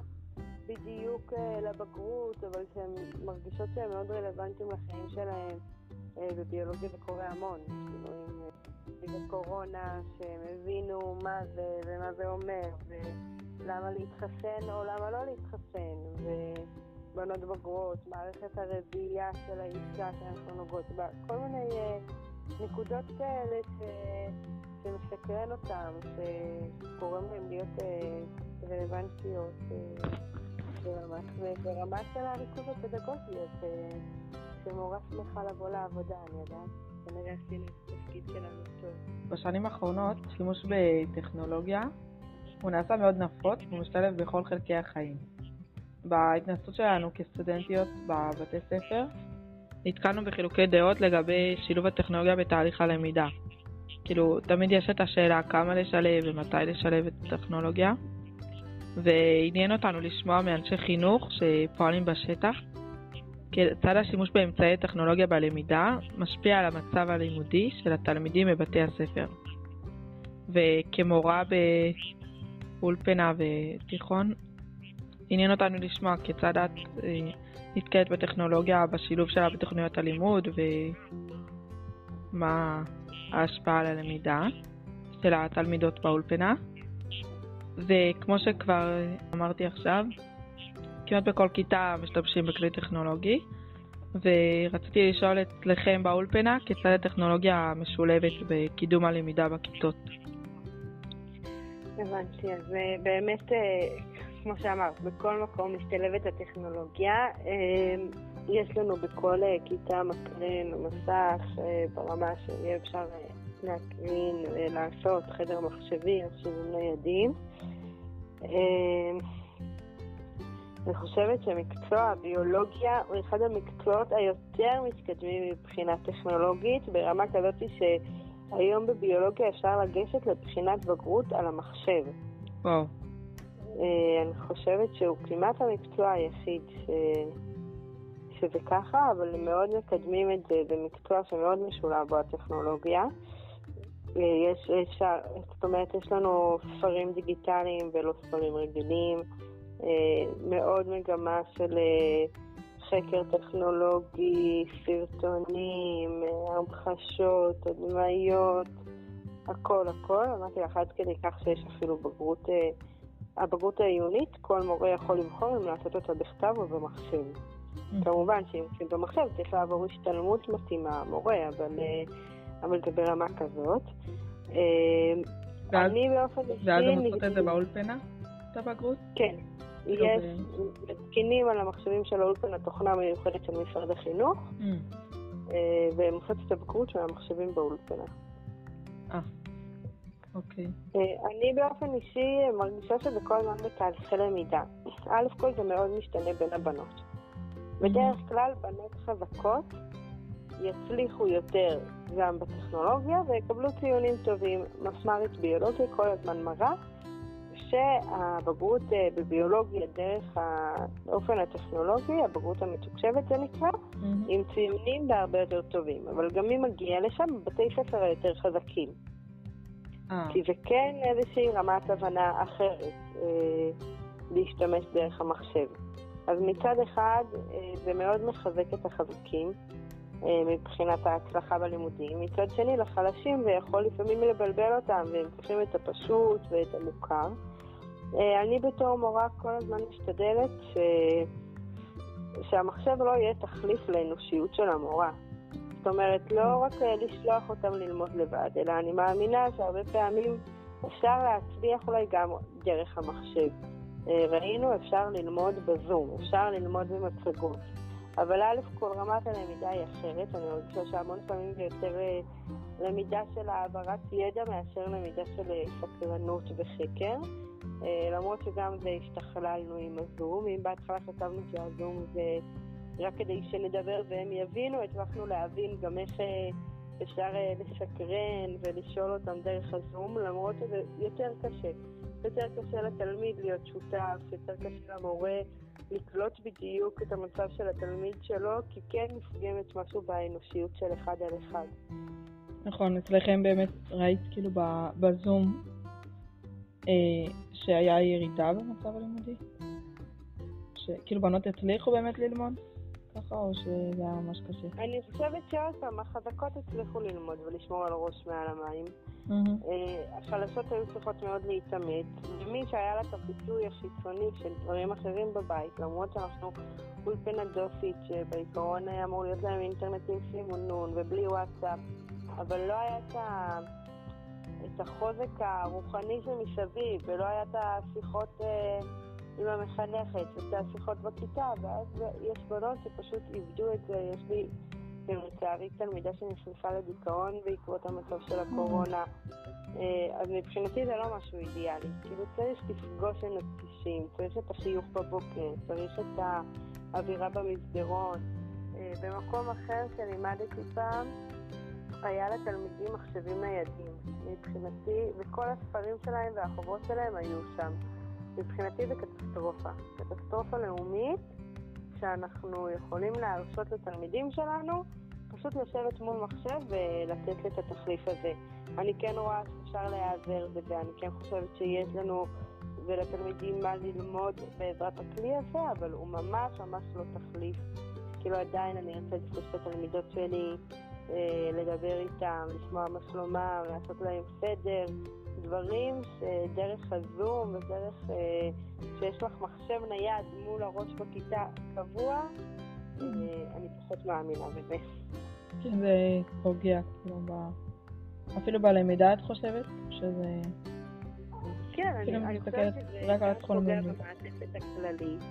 בדיוק אה, לבגרות, אבל שהן מרגישות שהם מאוד רלוונטיים לחיים שלהם. בביולוגיה זה קורה המון, כאילו עם בקורונה, שהם הבינו מה זה ומה זה אומר, ולמה להתחסן או למה לא להתחסן, ובנות בוגרות, מערכת הרביעייה של האישה שאנחנו נוגעות בה, כל מיני אה, נקודות כאלה ש... שמסקרן אותם, שגורם להם להיות אה, רלוונטיות אה, ברמה, ברמה של הריכוז הפדגוגי, אז אה, שמורה שמחה לבוא לעבודה, אני יודעת. כנראה עשינו את התפקיד שלנו טוב. בשנים האחרונות שימוש בטכנולוגיה הוא נעשה מאוד נפוץ ומשתלב בכל חלקי החיים. בהתנסות שלנו כסטודנטיות בבתי ספר נתקלנו בחילוקי דעות לגבי שילוב הטכנולוגיה בתהליך הלמידה. כאילו, תמיד יש את השאלה כמה לשלב ומתי לשלב את הטכנולוגיה, ועניין אותנו לשמוע מאנשי חינוך שפועלים בשטח כיצד השימוש באמצעי טכנולוגיה בלמידה משפיע על המצב הלימודי של התלמידים בבתי הספר. וכמורה באולפנה ותיכון, עניין אותנו לשמוע כיצד את אה, נתקלת בטכנולוגיה בשילוב שלה בתוכניות הלימוד ומה ההשפעה על הלמידה של התלמידות באולפנה. וכמו שכבר אמרתי עכשיו, כמעט בכל כיתה משתמשים בכלי טכנולוגי, ורציתי לשאול אצלכם באולפנה כיצד הטכנולוגיה משולבת בקידום הלמידה בכיתות. הבנתי, אז אה, באמת, אה, כמו שאמרת, בכל מקום משתלבת הטכנולוגיה. אה, יש לנו בכל כיתה מקרן או מסך ברמה שיהיה אפשר להקרין, לעשות חדר מחשבי, מחשבים ניידים. אה, אני חושבת שמקצוע הביולוגיה הוא אחד המקצועות היותר מתקדמים מבחינה טכנולוגית, ברמה כזאת שהיום בביולוגיה אפשר לגשת לבחינת בגרות על המחשב. וואו. אה, אני חושבת שהוא כמעט המקצוע היחיד ש... שזה ככה, אבל מאוד מקדמים את זה, זה מקצוע שמאוד משולב בו הטכנולוגיה. אה, יש, יש, זאת אומרת, יש לנו ספרים דיגיטליים ולא ספרים רגילים, אה, מאוד מגמה של חקר טכנולוגי, סרטונים, המחשות, הדמיות, הכל הכל. אמרתי לך עד כדי כך שיש אפילו בגרות הבגרות העיונית, כל מורה יכול לבחור אם לעשות אותה בכתב או במחשב. Mm-hmm. כמובן שאם עושים במחשב צריך לעבור השתלמות מתאימה, מורה, אבל, אה, אבל זה ברמה כזאת. אה, ואז, אני באופן אישי... ואז הם עושות את זה באולפנה, את הבגרות? כן. יש, מתקינים על המחשבים של האולפנה תוכנה מיוחדת של משרד החינוך, mm. אה, והם עושות את הבגרות של המחשבים באולפנה. אה. אוקיי. אה, אני באופן אישי מרגישה שזה כל הזמן בתהליכי למידה. א' כל זה מאוד משתנה בין הבנות. בדרך כלל בנות חזקות יצליחו יותר גם בטכנולוגיה ויקבלו ציונים טובים. מפמ"רית ביולוגיה כל הזמן מראה שהבגרות אה, בביולוגיה דרך האופן הטכנולוגי, הבגרות המתוקשבת זה נקרא, mm-hmm. עם ציונים בהרבה יותר טובים. אבל גם מי מגיע לשם, בתי ספר היותר חזקים. אה. כי זה כן איזושהי רמת הבנה אחרת אה, להשתמש דרך המחשב. אז מצד אחד אה, זה מאוד מחזק את החזקים מבחינת ההצלחה בלימודים, מצד שני לחלשים זה יכול לפעמים לבלבל אותם והם צריכים את הפשוט ואת המוכר. אני בתור מורה כל הזמן משתדלת ש... שהמחשב לא יהיה תחליף לאנושיות של המורה. זאת אומרת, לא רק אה, לשלוח אותם ללמוד לבד, אלא אני מאמינה שהרבה פעמים אפשר להצליח אולי גם דרך המחשב. אה, ראינו, אפשר ללמוד בזום, אפשר ללמוד במצגות. אבל א', כל רמת הלמידה היא אחרת, אני מרגישה שהמון פעמים זה יותר אה, למידה של העברת ידע מאשר למידה של סקרנות וחקר. למרות שגם זה השתכללנו עם הזום, אם בהתחלה חשבנו שהזום זה רק כדי שנדבר והם יבינו, הצלחנו להבין גם איך אה, אפשר אה, לשקרן ולשאול אותם דרך הזום, למרות שזה יותר קשה. יותר קשה לתלמיד להיות שותף, יותר קשה למורה לקלוט בדיוק את המצב של התלמיד שלו, כי כן נפגמת משהו באנושיות של אחד על אחד. נכון, אצלכם באמת ראית כאילו בזום אה, שהיה ירידה במצב הלימודי? שכאילו בנות הצליחו באמת ללמוד? ככה, או שזה היה ממש קשה? אני חושבת שעוד פעם, החזקות הצליחו ללמוד ולשמור על הראש מעל המים. אה, החלשות היו צריכות מאוד להתאמץ, ומי שהיה לה את הפיצוי החיצוני של דברים אחרים בבית, למרות שאנחנו אולפנה דוסית, שבעיקרון היה אמור להיות להם אינטרנט עם סימונון ובלי וואטסאפ, אבל לא היה את ה... את החוזק הרוחני שמסביב, ולא היה את השיחות... אה, עם המחנכת, את השיחות בכיתה, ואז יש בנות שפשוט איבדו את זה. יש לי, לצערי, תלמידה שנכנסה לדיכאון בעקבות המצב של הקורונה. אה, אז מבחינתי זה לא משהו אידיאלי. כאילו צריך לפגוש אנשים, צריך את החיוך בבוקר, צריך את האווירה במסדרון. אה, במקום אחר שלימדתי פעם, היה לתלמידים מחשבים ניידים. מבחינתי, וכל הספרים שלהם והחובות שלהם היו שם. מבחינתי זה קטסטרופה. קטסטרופה לאומית שאנחנו יכולים להרשות לתלמידים שלנו פשוט לשבת מול מחשב ולתת את התחליף הזה. אני כן רואה שאפשר להיעזר בזה, אני כן חושבת שיש לנו ולתלמידים מה ללמוד בעזרת הכלי הזה, אבל הוא ממש ממש לא תחליף. כאילו עדיין אני ארצה לפגוש את התלמידות שלי, אה, לדבר איתם, לשמוע מה שלומם, לעשות להם סדר, דברים שדרך הזום ודרך אה, שיש לך מחשב נייד מול הראש בכיתה קבוע, אה, אני פחות מאמינה בזה. כן, זה פוגע, כאילו, ב... אפילו בלמידה את חושבת? שזה... כן, אני, אני חושבת שזה רק על פוגע במעטפת הכללית.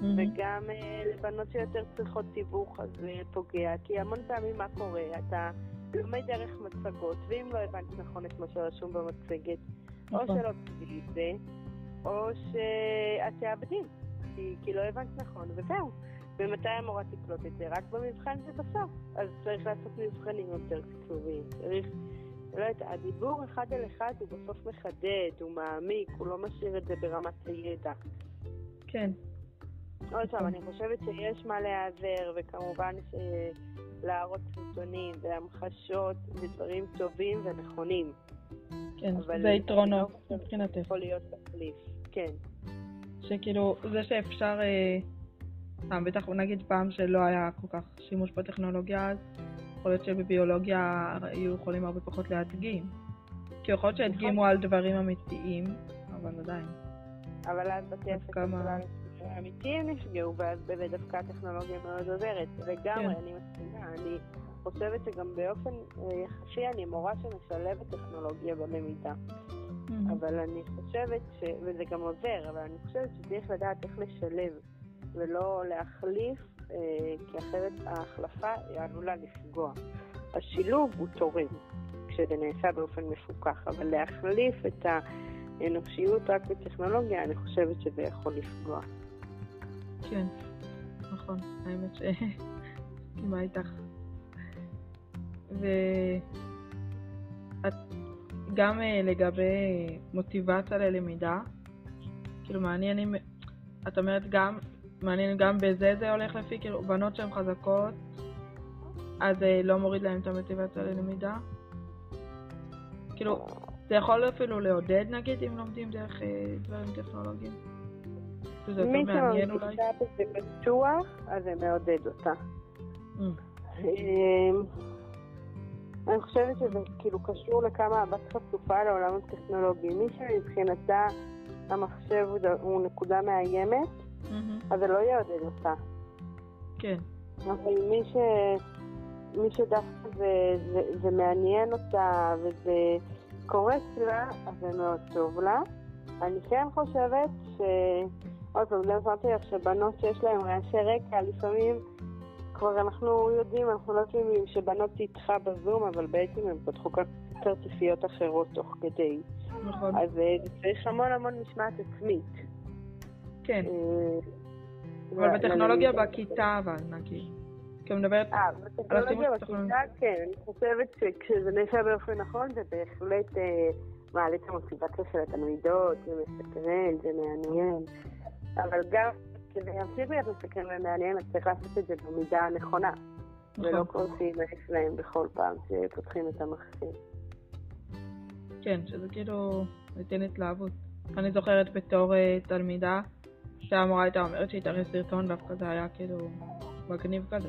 Mm-hmm. וגם uh, לבנות שיותר צריכות תיווך אז זה פוגע, כי המון פעמים מה קורה? אתה לומד דרך מצגות, ואם לא הבנתי נכון את מה שרשום במצגת, או נכון. שלא תגידי את זה, או שאת תאבדי, כי, כי לא הבנת נכון, וזהו. ומתי המורה תקלוט את זה? רק במבחן ובסוף. אז צריך לעשות מבחנים יותר קצובים. צריך, לא יודעת, הדיבור אחד על אחד הוא בסוף מחדד, הוא מעמיק, הוא לא משאיר את זה ברמת הידע. כן. עוד פעם, אני חושבת שיש מה להיעזר, וכמובן שלהראות סרטונים והמחשות זה דברים טובים ונכונים. כן, זה יתרונות לא מבחינתך. יכול להיות תחליף, כן. שכאילו, זה שאפשר, אה, בטח נגיד פעם שלא היה כל כך שימוש בטכנולוגיה אז, יכול להיות שבביולוגיה היו יכולים הרבה פחות להדגים. כי יכול להיות שהדגימו על דברים אמיתיים, אבל עדיין. אבל אז בתי הספר כמה- שלנו האמיתיים נפגעו, ואז באמת דווקא הטכנולוגיה מאוד עוזרת. לגמרי, כן. אני מסכימה. אני חושבת שגם באופן אה, יחסי אני מורה שמשלבת טכנולוגיה בלמידה. מהמם. אבל אני חושבת ש... וזה גם עוזר, אבל אני חושבת שצריך לדעת איך לשלב, ולא להחליף, אה, כי אחרת ההחלפה עלולה לפגוע. השילוב הוא תורם, כשזה נעשה באופן מפוקח, אבל להחליף את האנושיות רק בטכנולוגיה, אני חושבת שזה יכול לפגוע. כן, נכון, האמת ש... מסכימה איתך. ואת גם אה, לגבי מוטיבציה ללמידה, כאילו מעניין את אומרת גם, מעניין גם בזה זה הולך לפי, כאילו בנות שהן חזקות, אז אה, לא מוריד להן את המוטיבציה ללמידה? כאילו, זה יכול אפילו לעודד נגיד אם לומדים דרך אה, דברים טכנולוגיים? זה מי יותר מעניין אולי? שמרגישה בזה בטוח, אז זה מעודד אותה. Mm, אמ, אני חושבת שזה כאילו קשור לכמה הבת חשופה לעולם הטכנולוגי. מי שמבחינתה המחשב הוא נקודה מאיימת. אז זה לא יעודד אותה. כן, אבל מי, ש... מי שדווקא זה, זה, זה מעניין אותה וזה קורץ לה, אז זה מאוד טוב לה. אני כן חושבת ש... עוד פעם, לא אמרתי לך שבנות שיש להן רעשי רקע, לפעמים כבר אנחנו יודעים, אנחנו לא יודעים שבנות איתך בזום, אבל בעצם הן פתחו כרטיסיות אחרות תוך כדי. נכון. אז אה, צריך המון המון משמעת עצמית. כן, אה, אבל בטכנולוגיה. בכיתה אבל, נגיד. כי מדברת, אה, בטכנולוגיה השימוש בכיתה, כן. אני חושבת שכשזה נעשה באופן נכון, זה בהחלט מעלה את המוטיבציה של התלמידות, זה מסקרן, זה מעניין. אבל גם כדי להמשיך להיות מסקרן ומעניין, אז צריך לעשות את זה במידה הנכונה. ולא נכון, קורסים אצלם בכל פעם שפותחים את המחשב. כן, שזה כאילו נותן התלהבות. אני זוכרת בתור אה, תלמידה, שהמורה הייתה אומרת שהיא תראה סרטון, דווקא זה היה כאילו מגניב כזה.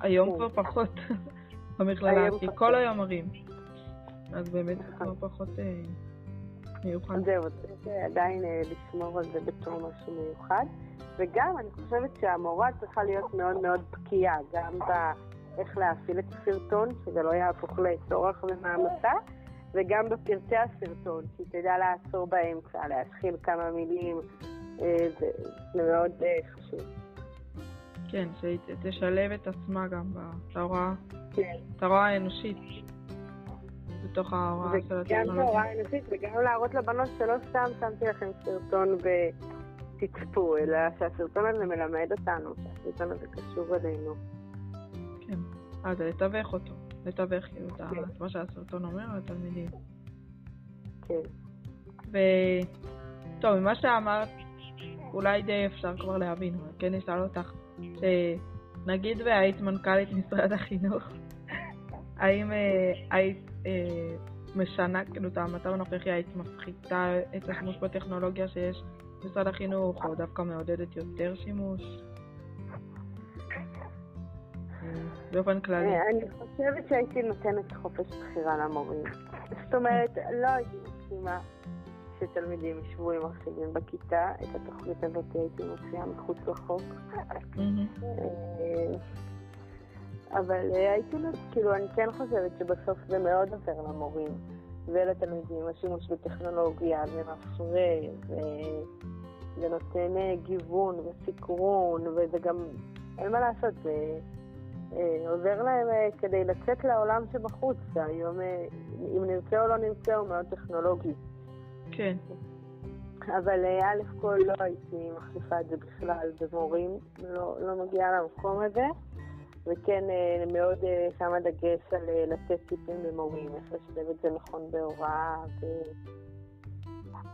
היום כן. כבר פחות במכללה, כי. כל היום מראים. אז באמת כבר פחות אה, מיוחד. זהו, צריך אה, עדיין אה, לשמור על זה בתור משהו מיוחד. וגם אני חושבת שהמורה צריכה להיות מאוד מאוד בקיאה, גם באיך להפעיל את הסרטון, שזה לא יהפוך לצורך ומעמסה, וגם בפרטי הסרטון, שהיא תדע לעצור באמצע, להתחיל כמה מילים, אה, זה, זה מאוד חשוב. כן, שהיא תשלב את עצמה גם בהוראה, כן. האנושית בתוך ההוראה של וגם הטכנולוגיה. בהוראה אנושית, וגם להראות לבנות שלא סתם שמתי לכם סרטון ותצפו, אלא שהסרטון הזה מלמד אותנו, שהסרטון הזה קשור אלינו. כן. אה, זה לתווך אותו. לתווך כאילו את כן. מה שהסרטון אומר לתלמידים. כן. ו... טוב, ממה שאמרת, אולי די אפשר כבר להבין, אבל כן אשאל אותך, שנגיד והיית מנכ"לית משרד החינוך, האם אה, היית משנה, כאילו, את המצב הנוכחי, היית מפחיתה את השימוש בטכנולוגיה שיש במשרד החינוך, או דווקא מעודדת יותר שימוש? אה, באופן כללי. אה, אני חושבת שהייתי נותנת חופש בחירה למורים. זאת אומרת, לא הייתי מסכימה שתלמידים ישבו עם מחשבים בכיתה, את התוכנית הזאת הייתי מוציאה מחוץ לחוק. אה, אבל אה, הייתי, נוט- כאילו, אני כן חושבת שבסוף זה מאוד עוזר למורים ולתלמידים, השימוש בטכנולוגיה, זה מפרה, ו- זה נותן אה, גיוון וסקרון, וזה גם, אין מה לעשות, זה אה, עוזר להם אה, כדי לצאת לעולם שבחוץ, שהיום, אה, אם נרצה או לא נרצה, הוא מאוד טכנולוגי. כן. אבל אה, א' כל לא הייתי מחליפה את זה בכלל במורים, לא, לא מגיעה למקום הזה, וכן אה, מאוד אה, שמה דגש על לתת טיפים למורים, איך לשלב את זה נכון בהוראה,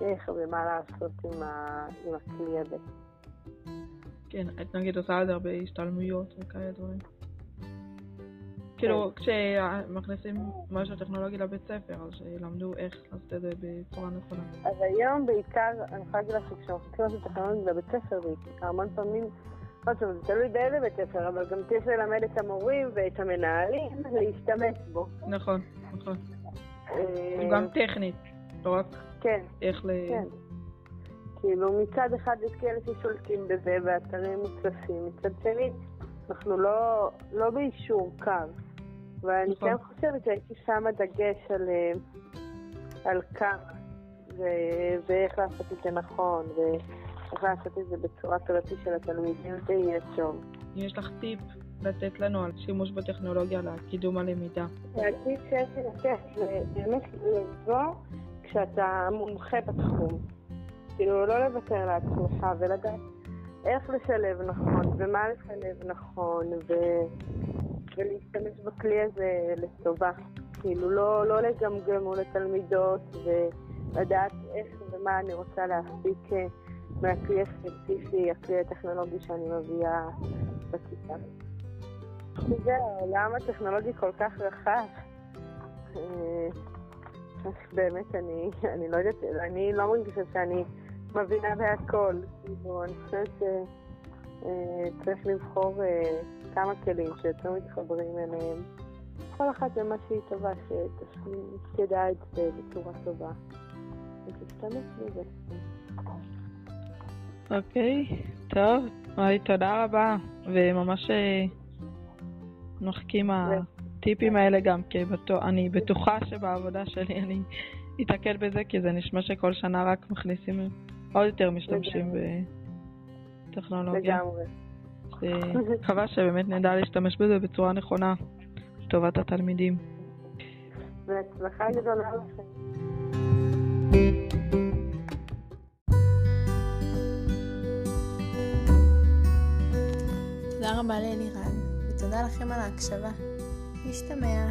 ואיך ומה לעשות עם, ה... עם הכלי הזה. כן, את נגיד עושה על זה הרבה השתלמויות וכאלה דברים. כאילו, כן. כשמכניסים משהו טכנולוגי לבית ספר, אז שילמדו איך לעשות את זה בצורה נכונה. אז היום בעיקר, אני יכולה להגיד לך שכשמכניסים משהו טכנולוגי לבית ספר, המון פעמים, עוד פעם, זה תלוי באיזה בית ספר, אבל גם צריך ללמד את המורים ואת המנהלים להשתמש בו. נכון, נכון. אה, גם טכנית, לא רק כן, איך ל... כן. כאילו, מצד אחד יש כאלה ששולטים בזה, ואתרים מוצלפים, מצד שני, אנחנו לא, לא באישור קו. ואני נכון. כן חושבת שהייתי שמה דגש על, אה, על כמה, ואיך לעשות את זה נכון, ואיך לעשות את זה בצורה כזאת של התלמידים, זה יהיה טוב. יש לך טיפ לתת לנו על שימוש בטכנולוגיה לקידום הלמידה? הטיפ שיש לי לתת זה באמת לבוא כשאתה מומחה בתחום. כאילו, לא לוותר לעצמך ולדעת איך לשלב נכון, ומה לשלב נכון, ו... ולהשתמש בכלי הזה לטובה. כאילו, לא, לא לגמגם מול התלמידות, ולדעת איך ומה אני רוצה להפיק מהכלי הספציפי, הכלי הטכנולוגי שאני מביאה בכיתה. זה, העולם הטכנולוגי כל כך רחב. אה, באמת, אני, אני לא יודעת, אני לא מרגישה שאני מבינה בהכל. כאילו, אני חושבת שצריך אה, לבחור כמה כלים שיותר מתחברים אליהם. כל אחת זה מה שהיא טובה, שתדע את זה בצורה טובה. ותשתמש בזה. אוקיי, טוב. היי, תודה רבה. וממש אה, מחכים הטיפים האלה גם, כי אני בטוחה שבעבודה שלי אני אתקל בזה, כי זה נשמע שכל שנה רק מכניסים עוד יותר משתמשים בטכנולוגיה. לגמרי. מקווה שבאמת נדע להשתמש בזה בצורה נכונה לטובת התלמידים. בהצלחה גדולה לכם. תודה רבה לאלירן, ותודה לכם על ההקשבה. נשתמע.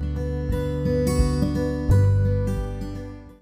thank you